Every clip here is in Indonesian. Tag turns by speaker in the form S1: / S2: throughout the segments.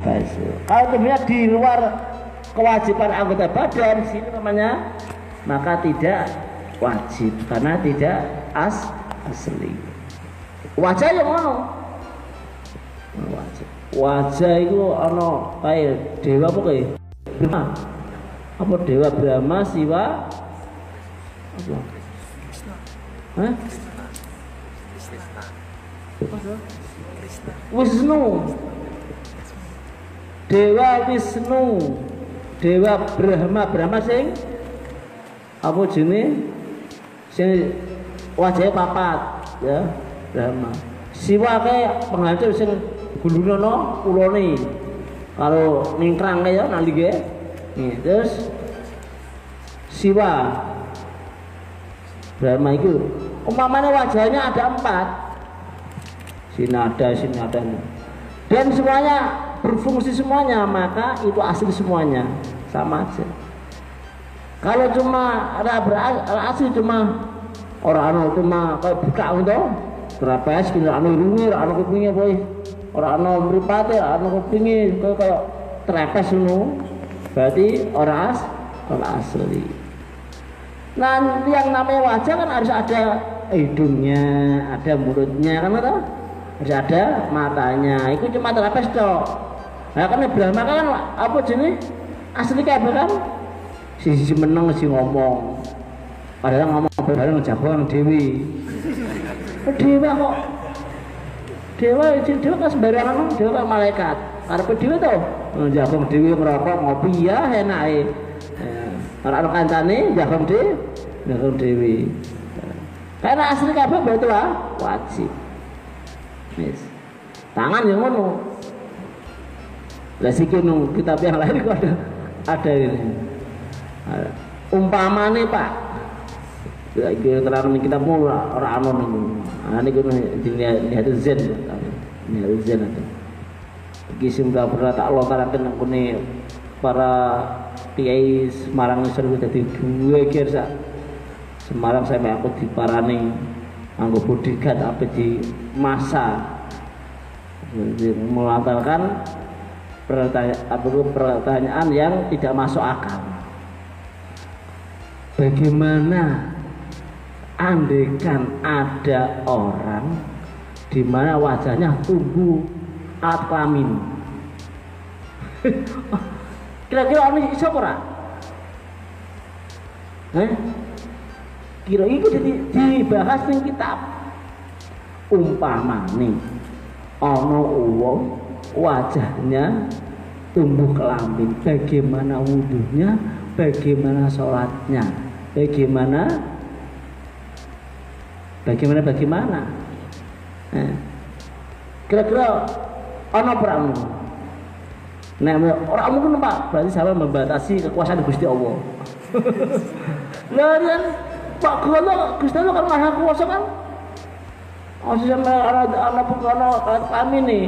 S1: Kalau tubuhnya di luar kewajiban anggota badan, sini namanya maka tidak wajib karena tidak as asli. Wajah yang mana? Wajah. Wajah itu ono kayak dewa apa Brahma? Apa dewa Brahma, Siwa? Apa? Hah? Wisnu Dewa Wisnu. Dewa Brahma. Brahma sing apa jenis sing wajahnya papat ya Brahma. Siwa kayak penghancur sing gulunono ulone kalau ningkrang ya nanti nih terus Siwa. Brahma itu umpamanya wajahnya ada empat. Sinada sinada. Dan semuanya berfungsi semuanya maka itu asli semuanya. Sama aja. Kalau cuma ada asli cuma orang anu cuma kayak buka untuk terapes kini anu rungi anu kupingnya boy orang anu meripati anu kupingnya kayak kayak terapes anu berarti orang as orang asli. Nah yang namanya wajah kan harus ada hidungnya ada mulutnya kan ada harus ada matanya. Itu cuma terapes dok nah kan Brahma kan apa jenis? Asli apa kan? Si si menang si ngomong. Padahal ngomong padahal jagoan dewi. Dewa kok? Dewa dewa kan sembarangan dewa kan malaikat? Karena dewa tuh jagung dewi ngerokok ngopi ya enak kalau anak kancane jagung dewi. Jagung dewi. Karena asli kabeh berarti lah wajib. Yes. Tangan yang mana? Lah sikit nung kitab yang lain kok ada ada ini. Umpamane Pak. Ya iki terang kita mau ora ana ning. Ah niku dilihat zen. Ini zen ada. Iki sing pernah tak lontaraken kene para kiai Semarang seru dadi dua kira sak Semarang sampai aku diparani anggo bodyguard apa di masa melontarkan pertanyaan, yang tidak masuk akal bagaimana andekan ada orang di mana wajahnya tumbuh alat kelamin kira-kira ini siapa ora? Eh? kira itu dibahas ning kitab umpamane ana wong wajahnya tumbuh kelamin bagaimana wudhunya? Bagaimana sholatnya? Bagaimana? Bagaimana bagaimana? Eh. kira-kira ana peramu Nah, orang mungkin pak berarti sama membatasi kekuasaan Gusti Allah. Lah kan Pak Gono Gusti Allah kan maha kuasa kan. Masih sama anak anak kami nih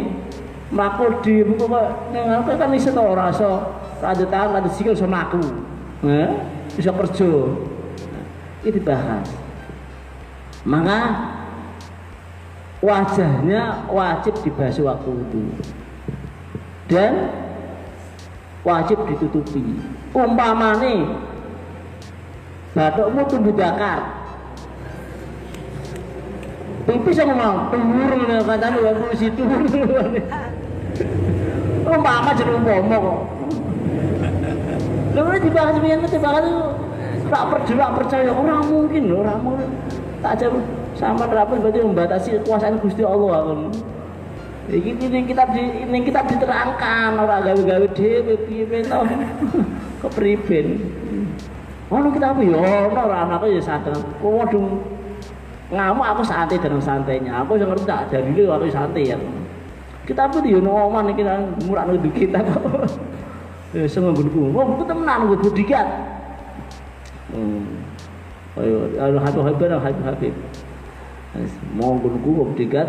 S1: makul di buku kok nang aku kan iso to ora iso ada tangan sikil sama aku. Eh, bisa kerja. Itu dibahas. Maka wajahnya wajib dibasuh waktu itu dan wajib ditutupi umpamane batukmu tumbuh bakar pipis sama mau katanya lu aku situ umpama jadi umpama kok. Lu udah dibahas begini dibahas itu tak percaya percaya. Orang mungkin loh orang mungkin. Tak jauh sama terapun berarti membatasi kekuasaan Gusti Allah kan ini ini kita di ini kita diterangkan orang gawe-gawe dhewe piye to. Kepriben ono kita apa ya ono ora anakku ya sadar kok waduh ngamuk aku santai dan santainya. Aku yang ngerti tak dari dulu aku santai ya kita apa di ono oman iki murah nuduh kita kok ya sing nggonku wong ku temenan gue budikat hmm. Ayo ayo habib habib habib habib mau nggonku budikat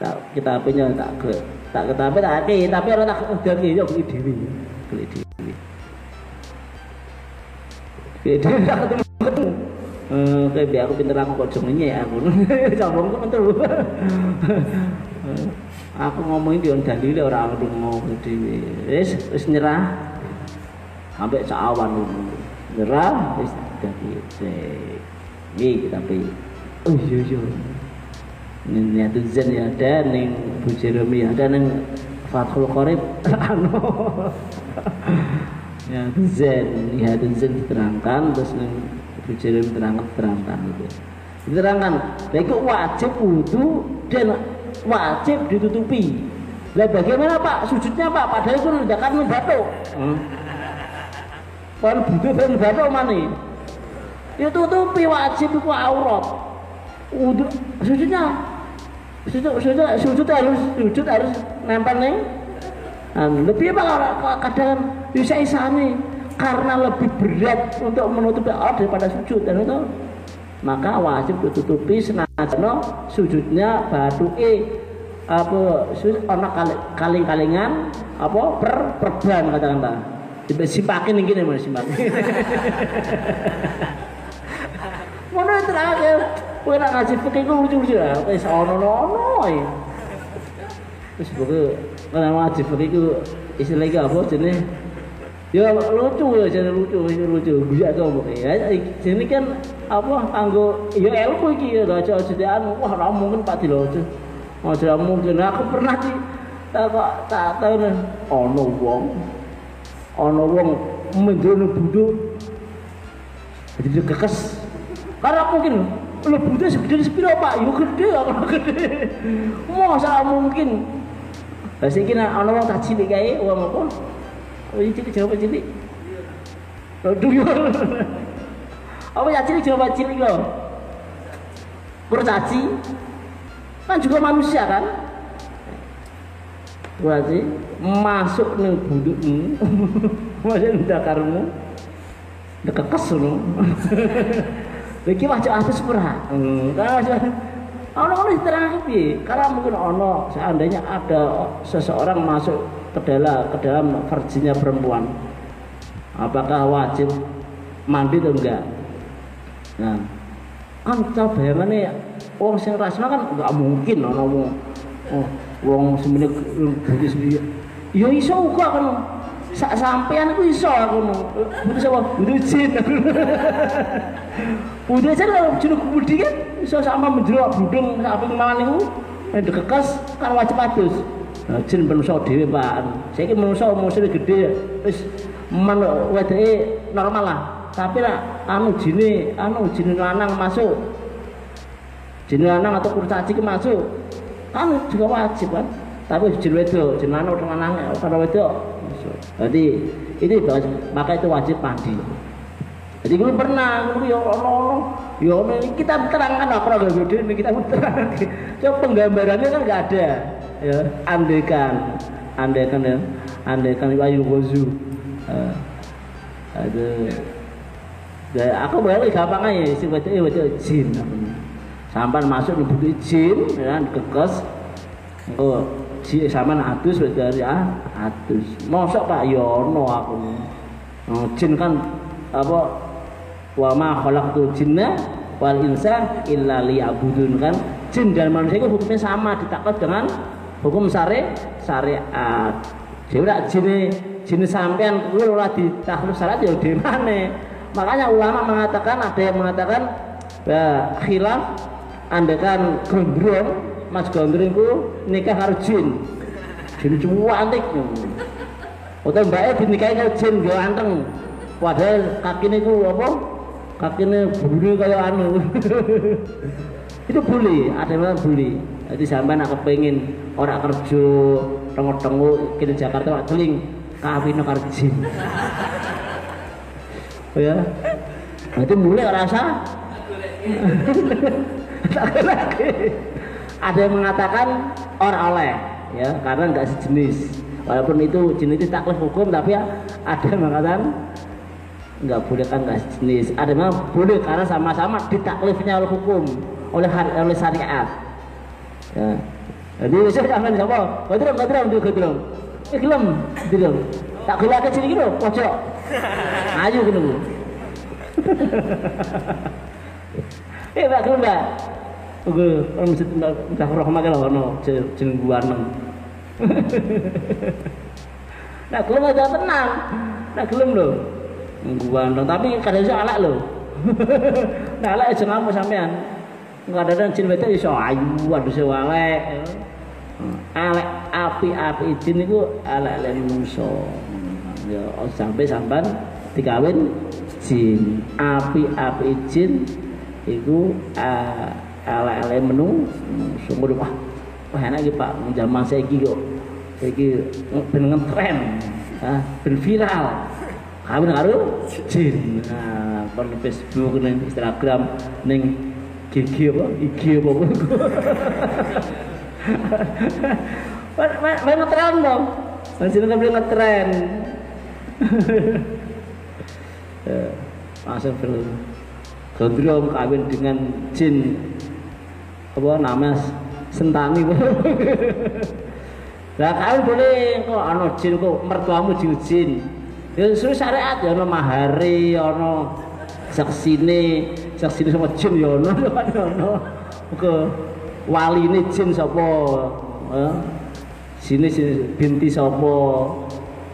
S1: tak kita punya tak ke tak ke tapi tak ke tapi orang tak udah ke yo beli dewi. Beli dewi. Beli dewi tak ketemu. Eh kayak aku pinter aku kok ya aku. Tuh pinter Eh, aku ngomongin dia dalile ora aku ngomong dhewe wis wis nyerah. Sampai cawan nyerah wis dadi iki tapi. Oh iya iya. Niat zen ya ada ning Bu Jeremy ada ning Fathul Qorib anu. Ya zen niat zen diterangkan terus ning Bu Jeremy terangkan terangkan gitu. Diterangkan. Baik wajib wudhu dan wajib ditutupi. Lah bagaimana Pak? Sujudnya Pak? Padahal itu ledakan membatu hmm. Pan butuh dan batu mana ya tutupi wajib itu aurat. Wudhu sujudnya. Sujud sujud sujud harus sujud harus nempel nih nah, lebih apa kadang bisa isani karena lebih berat untuk menutupi aurat daripada sujud dan itu maka wajib ditutupi senajano sujudnya batu e apa ana kali kalingan apa per perban katakanlah simpakin ini mas simpakin. Mana terakhir kowe nak ngaji fikih ku lucu-lucu ya. Wis ono-ono ya. Terus pokoke kalau ngaji fikih ku istilahnya apa jenis ya lucu ya jadi lucu lucu. Guyak kok ya jadi kan apa kanggo ya ilmu iki ya aja aja wah ora mungkin Pak Dilojo. Aja mungkin. Aku pernah di tak tak nih ono wong ono wong mendrono buduk jadi kekes. Karena mungkin lo buduk segede sepiro Pak? Yo gede aku gede. Masa mungkin? Lah siki nek ana wong tak cilik kae wong apa? Oh, cilik jawab cilik. Aduh. Apa ya cilik jawab cilik lo? Kurcaci kan juga manusia kan? Kurcaci masuk nih budukmu, masuk nih dakarmu, dekekes lo. Iki wajah atus pura. Ono ono terapi karena mungkin ono seandainya ada seseorang masuk ke dalam ke dalam perempuan apakah wajib mandi atau enggak nah coba bayangannya orang sing rasional kan enggak mungkin ono wong oh wong semene budi sendiri. Ya iso uga kan sak sampean aku iso aku butuh sapa? Butuh jin butuh jin kalau jeneng budi kan iso sama menjelok budung sampai mangan niku. Nek dikekas kan wajib adus. Nah, jin menungso dhewe Pak. Saiki menungso umure gede. Wis men wedeke normal lah tapi lah anu jine anu jine lanang masuk jine lanang atau kurcaci masuk kan juga wajib kan tapi jin wedok jin lanang atau lanang atau wedok jadi itu maka itu wajib mandi jadi gue pernah gue ya ono Ya ini kita terangkan apa gak gede ini kita terangkan. Coba penggambarannya kan nggak ada. Ya, andekan, andekan ya, andekan wayu gozu. Uh, ada. Ya, aku boleh gampang aja sih baca baca jin. Sampai masuk di jin, ya, kekes. Oh, si sama atus berarti ah atus. Mosok Pak Yono ya aku. Oh, jin kan apa wa ma khalaqtul jinna wal insa illa liya'budun kan jin dan manusia itu hukumnya sama ditakat dengan hukum syari syariat jadi jin jin sampean kuwi ora ditakluk syariat ya di mana makanya ulama mengatakan ada yang mengatakan ya, khilaf andekan gondrong mas gondrong itu nikah harus jin. Jin cuma antik atau mbaknya dinikahin karo jin gak anteng. Padahal kakinya itu apa? Kakinya bulu kayak anu. Itu boleh ada yang boleh jadi sampai nak kepengen orang kerja tengok-tengok kita Jakarta wak teling kawin karjin oh ya. Itu mulai rasa ada yang mengatakan orang oleh ya karena nggak sejenis. Walaupun itu jenis itu taklif hukum tapi ya ada yang mengatakan nggak boleh kan nggak jenis ada memang boleh karena sama-sama ditaklifnya oleh hukum oleh oleh syariat. Ya. Jadi saya jangan siapa kodram itu kodram eh gelem gelem tak gelem ke sini gitu. Pojok ayo gitu eh gelem mbak Oke, orang masjid entah rahmah kalau ono jeneng buaneng. Nah, gelem aja tenang. Nah, gelem lho. Buaneng tapi kadang iso alak lho. nah, alak aja ngamuk sampean. Kadang jin wedok iso ayu, aduh iso alek. Alek api-api jin iku manusa. Ya sampai sampean dikawin jin. Api-api jin iku uh, ala-ala menu sungguh wah wah enak iki Pak zaman saiki kok. Saiki ben ngetren ah ben viral. Kawin karo jin. Nah kon Facebook ning Instagram ning GG apa? IG apa? Main ngetren dong. Masih kan boleh ngetren Langsung Gondrong kawin dengan jin apa nama sentani. Lah kawin boleh kok ana jin kok mertuamu jin jin. Ya sesuai syariat ya ana mahari ana saksine saksine sama jin ya ana ana. Ke waline jin sapa ya sini sini binti sapa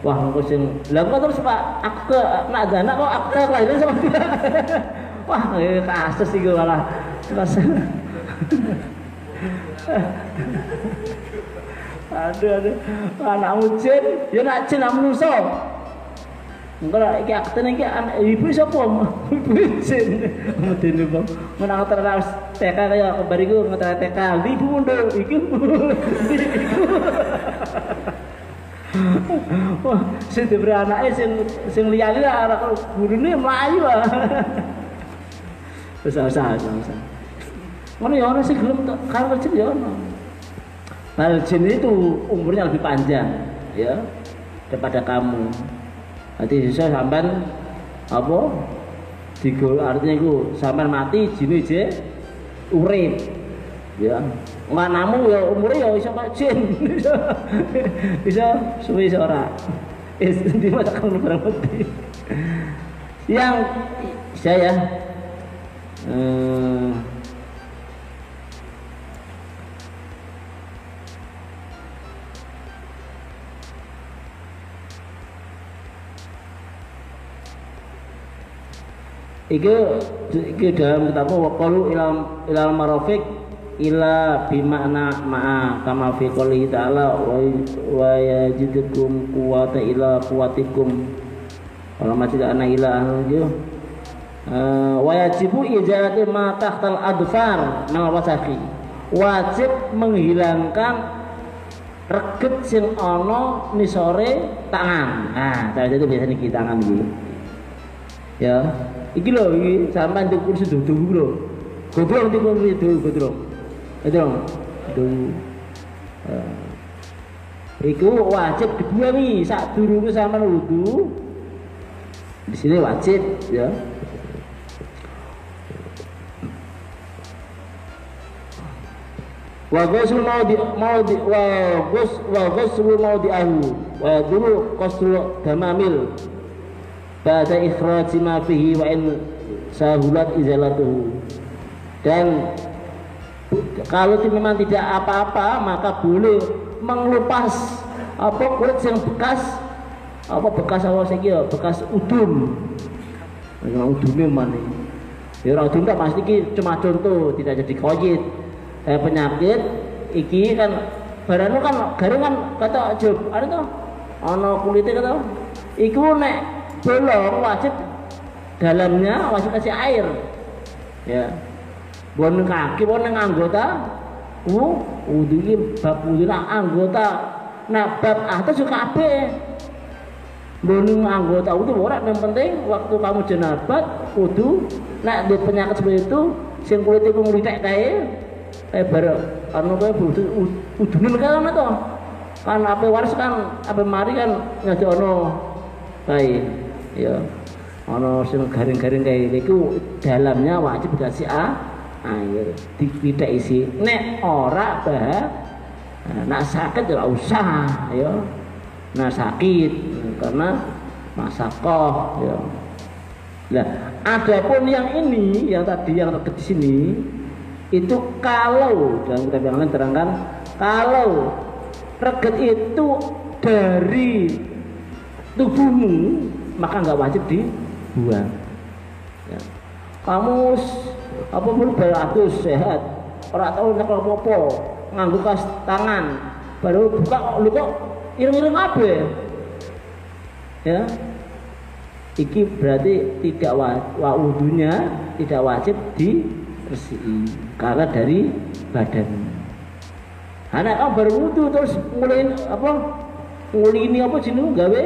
S1: wah engko sing lah kok terus Pak aku ke nak anak kok aku kelahiran sama dia. Wah kasus iki malah. Terus aduh aduh. Anak jin ya nak jin nak manusa engko lek iki akten iki ibu sapa? Ibu jin. Medene bang menang terus TK kaya bariku ngeter TK. Ibu mundur iki Wah, sing diberi anake sing sing liyane ora gurune mlayu ah. Wis usah usah. Mana ya orang sih belum kalau jin ya orang. Nah, jin itu umurnya lebih panjang ya daripada kamu. Nanti bisa sampai apa? Digol artinya itu sampai mati jin aja urip. Ya. Nggak namu ya umurnya ya bisa kayak jin. bisa suwi seorang. Is di mata kamu barang putih. Yang saya eh, Iku iki dalam kitab wa qalu ilal ilal marafik ila bimana ma'a kama fi qouli ta'ala wa yajidukum quwata ila quwatikum kalau masih ana ila anu uh, wa yajibu ijazati ma tahtal adfar mal wasakhi wajib menghilangkan reget sing ana nisore tangan. Nah cara itu biasanya di tangan gitu ya iki lho iki sampean di kursi dudu lho. Godrong di kursi dudu godrong godrong dudu iku wajib dibuangi. Sak durunge sampean wudu di sini wajib ya. Wa ghusl mau di mau di wa ghus wa ghusl mau di ahu wa dulu qaslu damamil ba'da ikhraji ma fihi wa in sahulat izalatuhu. Dan kalau memang tidak apa-apa maka boleh mengelupas apa kulit yang bekas. Apa bekas apa sih ya bekas udun yang udunnya mana ya orang udun pasti ki cuma contoh tidak jadi koyit. Eh, penyakit iki kan barangnya kan garing kan kata job ada tuh ono kulitnya kata. Iku nek bolong wajib dalamnya wajib kasih air. Ya bon kaki bon anggota. Uh wudu ini bab wudu anggota. Nah bab atas juga ape bon anggota wudu orang yang penting waktu kamu jenabat wudu nah di penyakit seperti itu sing kulit itu ngelitek kayak eh baru anu kayak wudu wudu kan itu kan apa waris kan apa mari kan ngajak ono kayak ya ono sing garing-garing kayak gitu dalamnya wajib dikasih a air. Tidak isi. Nek ora bah. Nak sakit ya usah ya. Nah sakit karena masakoh ya. Nah adapun yang ini yang tadi yang terkait di sini itu kalau dalam kitab yang terangkan kalau reget itu dari tubuhmu maka nggak wajib dibuang. Ya. kamu apa pun bagus sehat. Orang tahu nak apa nganggu kas tangan. Baru buka lu kok ireng-ireng apa ya. Iki berarti tidak wa, tidak wajib dibersihi karena dari badan. Anak kamu baru terus mulai apa? Mulai ini apa jenuh gawe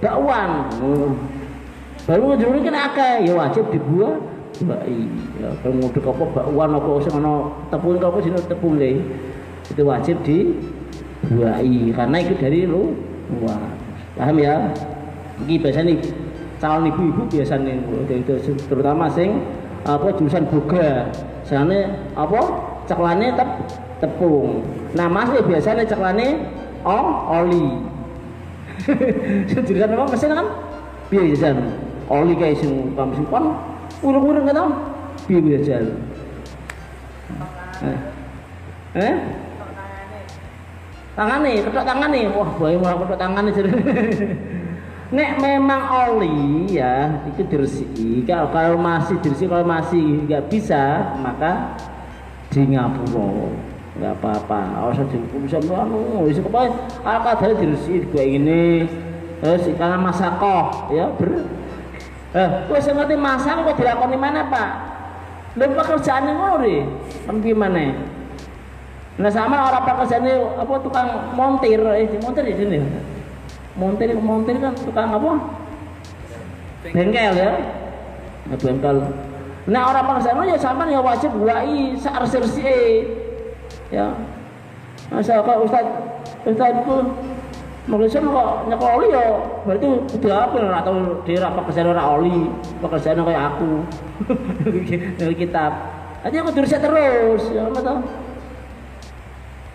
S1: bakwan. Baru ngejuruni kan akeh. Ya wajib dibuang baik kalau nguduk apa bakwan apa sing ana tepung apa jenuh tepung itu wajib dibuai karena itu dari lu luar paham ya? Ini biasanya calon ibu-ibu biasanya itu terutama sing apa jurusan boga. Sana apa? Ceklane tep, tepung. Nah mas biasanya ceklane oh oli. Jurusan apa? Mesin kan biasa. Oli kayak sing kamu simpan urung-urung kan biasa eh. Eh? Tangane ketok tangane. Wah bae malah ketok tangane nek memang oli ya itu diresiki. Kalau, kalau masih diresiki kalau masih nggak bisa maka di ngapura nggak apa-apa harus bisa anu bisa apa akad dari diresiki gue ini? Terus karena masakoh ya ber. Eh gue ngerti masak kok dilakoni mana pak lu pekerjaannya deh. Kan gimana? Nah sama orang pekerjaannya apa tukang montir. Eh montir di sini. Montir montir kan tukang apa? Bengkel ya. Nah, bengkel. Nah orang bangsa ya sama ya wajib buai searsersi ya. Masa kok ustad ustad itu Malaysia kok nyekel oli ya berarti udah apa atau dia pekerjaan orang oli pekerjaan kayak aku dari kitab. Aja aku tulis terus ya apa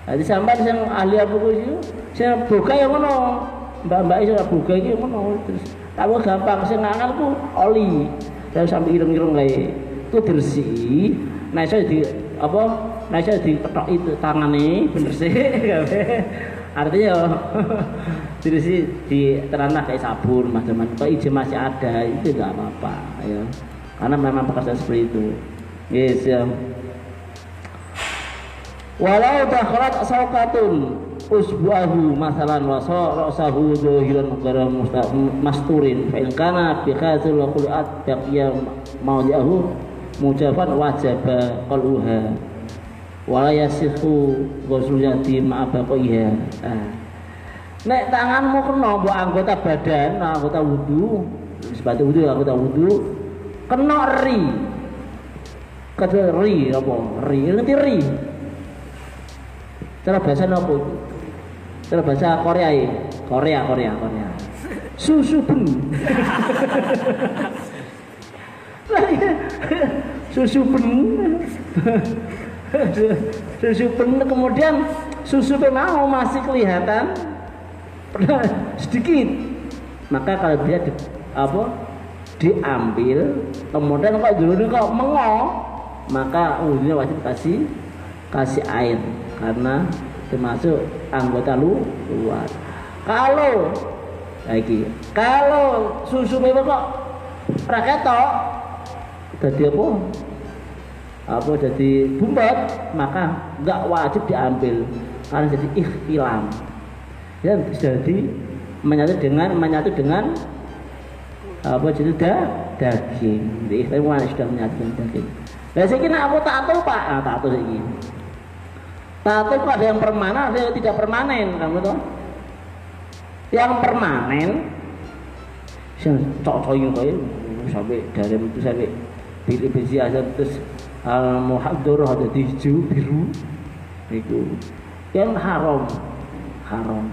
S1: Jadi sampai yang ahli apa itu, saya buka yang mana mbak-mbak itu buka iki ngono. Terus tahu gampang sing ngangan ku oli. Dan sampai ireng-ireng kayak itu bersih nah saya di apa? Nah saya di ketok itu tangannya bener sih artinya jadi sih di teranah kayak sabun macam-macam kalau izin masih ada? Itu nggak apa-apa ya karena memang pekerjaan seperti itu. Yes ya walau dakhalat saukatun usbuahu masalan wa ra'sahu zahiran ghayra masturin. Fa in kana bi wa qulat baqiya mawdi'ahu mujafan wajaba qaluha wala yasihu ghusl yati ma baqiya ah. nek tanganmu kena mbok anggota badan anggota wudu sepatu wudu anggota wudu kena ri kata ri apa ri ngerti ri cara bahasa apa itu Terus bahasa Korea ya. Korea, Korea, Korea. Susu ben. Iya. susu ben. susu ben kemudian susu mau masih kelihatan. Sedikit. Maka kalau dia di, apa diambil kemudian kok dulu kok mengok maka ujungnya wajib kasih kasih air. Karena termasuk anggota lu luar. Kalau lagi kalau susu memang kok raketok jadi apa apa jadi bumbat maka nggak wajib diambil. Karena jadi ikhtilam. Ya jadi menyatu dengan menyatu dengan apa jadi da, daging. Di ikhtilam sudah menyatu dengan daging. Nah, kira aku tahu pak, nah, tahu lagi. Tato itu ada yang permanen, ada yang tidak permanen, kamu tahu? Yang permanen, yang cocok kayak sampai dari itu sampai pilih biji aja terus al muhaddur ada hijau biru. Itu. Yang haram. Haram.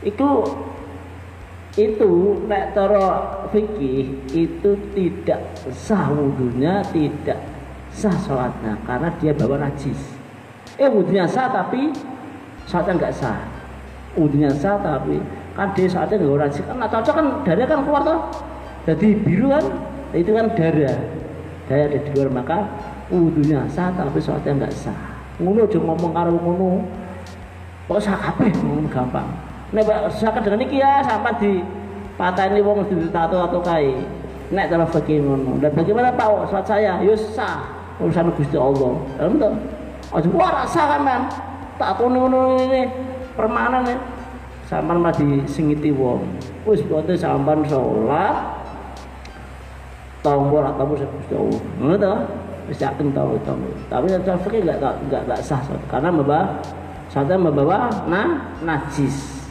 S1: Itu itu nek toro fikih itu tidak sah wudhunya tidak sah sholatnya karena dia bawa najis. Eh wudhunya sah tapi saatnya nggak sah. Wudhunya sah tapi kan dia saatnya nggak rajin kan nggak cocok kan darah kan keluar toh. Jadi biru kan itu kan darah. Darah ada di luar maka wudunya sah tapi sholatnya enggak sah. Ngono aja ngomong karo ngono. Pokoknya sah kabeh? Ngono gampang. Nek sak dengan iki ya sampai di pateni wong di tato atau kai nek cara fakir ngono. Dan bagaimana Pak sholat saya? Yo sah. Urusan Gusti Allah. Dalam tuh aja wah rasa kan man tak ngono ini permanen ya sampean mah disingiti wong. Wis boten sampean salat tombol atau Gusti Allah. Ngono yakin tahu tombol tapi secara fikih enggak enggak enggak sah karena membawa saatnya membawa nah najis.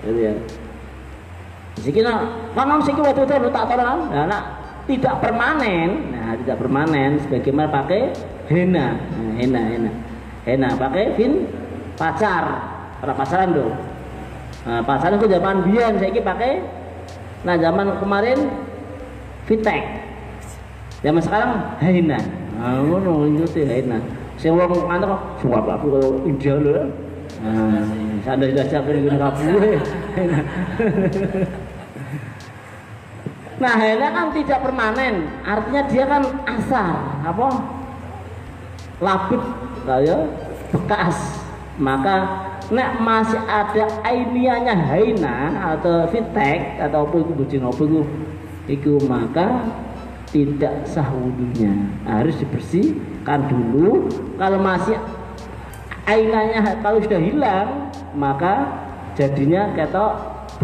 S1: Gitu ya. Sikina kalau siki waktu itu tak kan nah, tidak permanen. Nah tidak permanen sebagaimana pakai henna. Nah, henna henna. Henna pakai fin pacar para pacaran dong nah, pacaran itu zaman bian saya pakai nah zaman kemarin fitek zaman sekarang haina nah ngono itu sih haina saya wong ngantuk kok suap aku kalau India lho nah sadar dasar kene kabeh Nah, haina kan tidak permanen, artinya dia kan asar, apa? Labut, kayak bekas. Maka nek masih ada ainianya haina atau fitek atau apa itu itu maka tidak sah wudhunya harus dibersihkan dulu. Kalau masih ainanya kalau sudah hilang maka jadinya ketok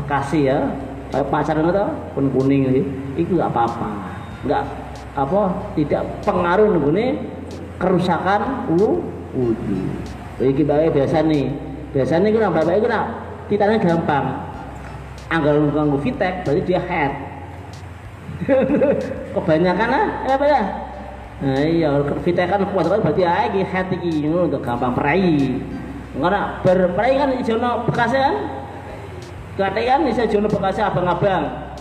S1: bekasi ya. Kayak pacaran itu pun kuning itu itu nggak apa-apa. Nggak apa tidak pengaruh nih kerusakan wudhu Iki bae biasa nih. Biasanya kita bapak itu nak titanya gampang. Anggal nganggo fitek berarti dia head kebanyakan ah ya apa ya? Nah iya fitek kan kuat kan berarti ah iki head iki untuk gampang perai. Karena berperai kan jono bekasnya kan Kata kan bisa jono bekasnya abang-abang.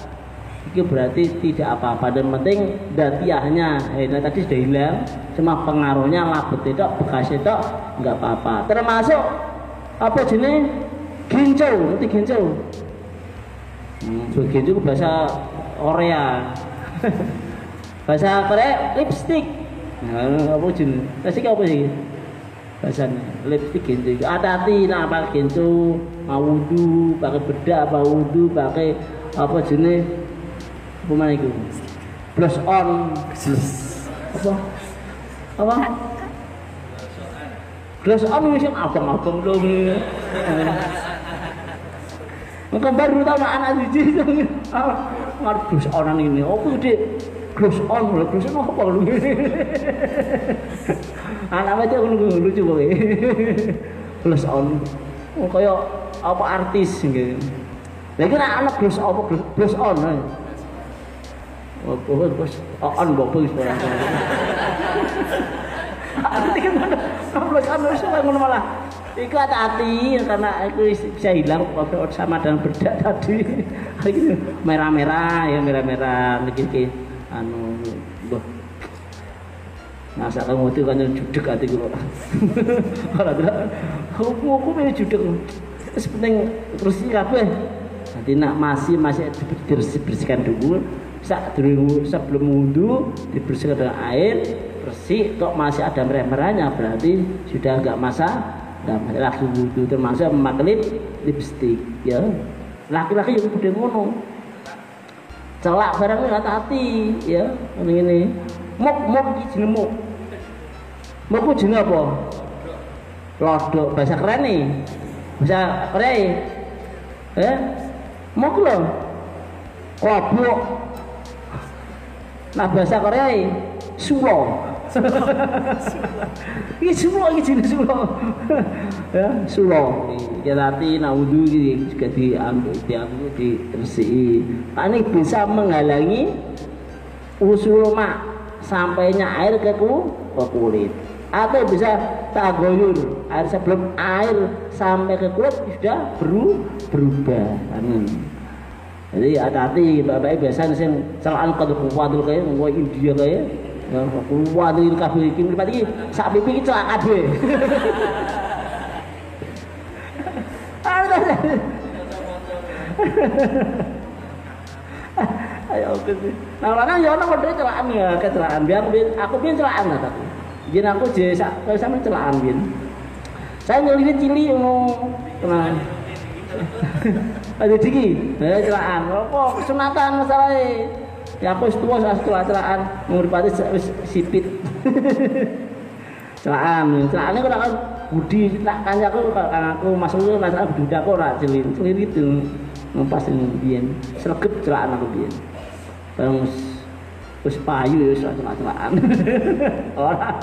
S1: Itu berarti tidak apa-apa dan penting datiahnya. Eh, nah, tadi sudah hilang cuma pengaruhnya labet itu bekasnya itu nggak apa-apa. Termasuk apa jenis ginjau nanti ginjau hmm, ginjau bahasa Korea bahasa Korea lipstick. Nah, apa jenis lipstick apa sih? Bahasanya lipstick ginjau hati-hati nah apa ginjau mau wudhu pakai bedak apa wudhu pakai apa jenis apa mana itu? Blush on. Apa? Apa? Gelas anu sing abang-abang dong. Maka baru tahu nak anak siji. Ngarep onan ini. Apa gede? Gelas on, gelas on apa lu? Anak itu aku lucu kowe. Gelas on. Oh kaya apa artis gitu. Lagi nak anak gelas apa gelas on. Oh, bos, on bapak sekarang. Arti kan Ambles ambles ngono malah. Iku hati-hati karena aku bisa hilang sama dengan bedak tadi. Merah-merah ya merah-merah iki anu mbah. Masa kamu itu kan judek hati gue. Ora tidak. Aku aku pengen judek. Sepenting terus iki kabeh. Nanti nak masih masih dibersih bersihkan dulu. Saat dulu sebelum wudhu dibersihkan dengan air bersih kok masih ada merah-merahnya berarti sudah enggak masa enggak lagi wudhu termasuk memakai lip, lipstick ya. Laki-laki juga udah ngono. Celak barangnya hati-hati ya. Ini ini. Mok mok jenis mok mok itu jenis apa? Lodok bahasa keren nih. Bahasa keren. Ya. Mok loh. Kobok nah bahasa Korea sulo ini sulo ini jenis sulo. Ya sulo. Ya nanti naudhu ini juga diambil diambil dibersih ini bisa menghalangi usul mak sampainya air ke, ke kulit. Atau bisa tagoyur air sebelum air sampai ke kulit sudah beru, berubah. Amin jadi hati-hati bapak biasa sing celaan kado kuwatul kayak mau India kayak Ya, kuwatir kabeh iki mripat iki sak pipi iki celak kabeh. Ayo sih. Nah, orang ya ono model celakan ya, kecelakaan. Biar aku aku piye celakan tapi. Yen aku je sak sampe celaan yen. Saya ngelilit cili ngono. Kenal. Ada diki, eh celaan. Apa kesunatan masalahe? Ya aku wis tuwa sak celaan nguripati wis sipit. celaan, celane kok kan budi tak kancaku kan aku masuk lu nak budak kok ora celin. Celin itu ngumpas ini biyen. Sregep celaan aku biyen. Bareng wis payu ya wis celak-celakan. Ora.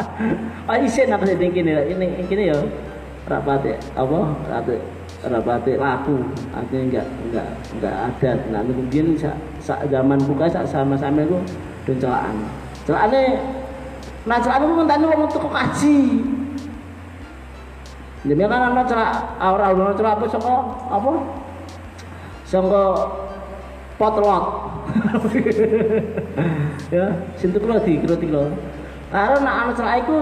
S1: Ah isin aku sing kene ini kene ya rapate apa rapate rapate laku artinya enggak enggak enggak ada nah kemudian sak sa, zaman buka sak sama-sama itu don celaan. Celakane nah celaan itu ngenteni wong teko kaji. Jadi kan ana celak ora ana celak apa saka apa? Saka potlot ya sintu kula di kira kira karo nek ana celak iku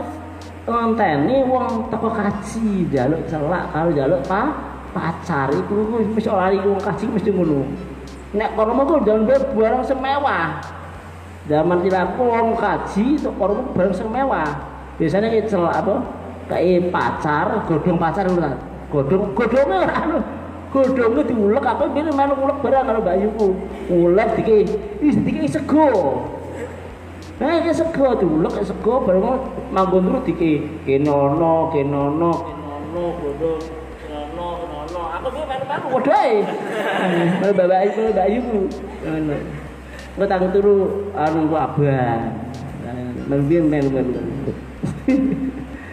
S1: ngenteni wong teko kaji jaluk celak karo jaluk pa pacar iku wis ora wong kaji mesti ngono nek kono mah jangan barang semewah zaman aku wong kaji tok kono barang semewah biasanya celak apa? Kayak pacar godong pacar lho godong godongnya anu. Godongnya diulek apa? Ini melu ulek barang kalau Mbak ulek dike wis dike sego. Nah, ini sego diulek sego bareng manggon terus dike kenono kenono kenono godong kenono kenono aku ki melu-melu padha ae melu Mbak Ayu melu Mbak Yuku ngono. Engko tak turu anu ku abang. Melu melu melu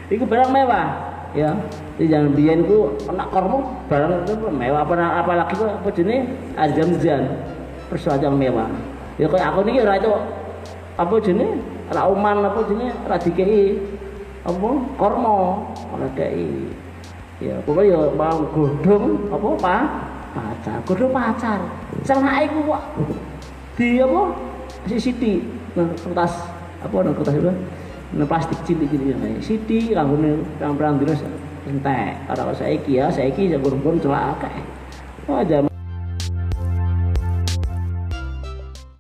S1: Iku barang mewah. Ya. Di jangan biyen ku anak kormo barang itu mewah. Apa apalagi ku apa jenis? Ajam jan persuajan mewah. Ya kayak aku nih ora itu apa jenis? Ora uman apa jenis? Ora dikei apa? Kormo. Ora kei ya pokoknya ya mau godong apa apa pacar godong pacar celana iku kok di apa si siti kertas apa nang kertas itu Nah, plastik cilik-cilik ngene. Siti kanggone perang-perang terus entek. Ora saiki ya, saiki ya gurung-gurung celak akeh. Wah, jaman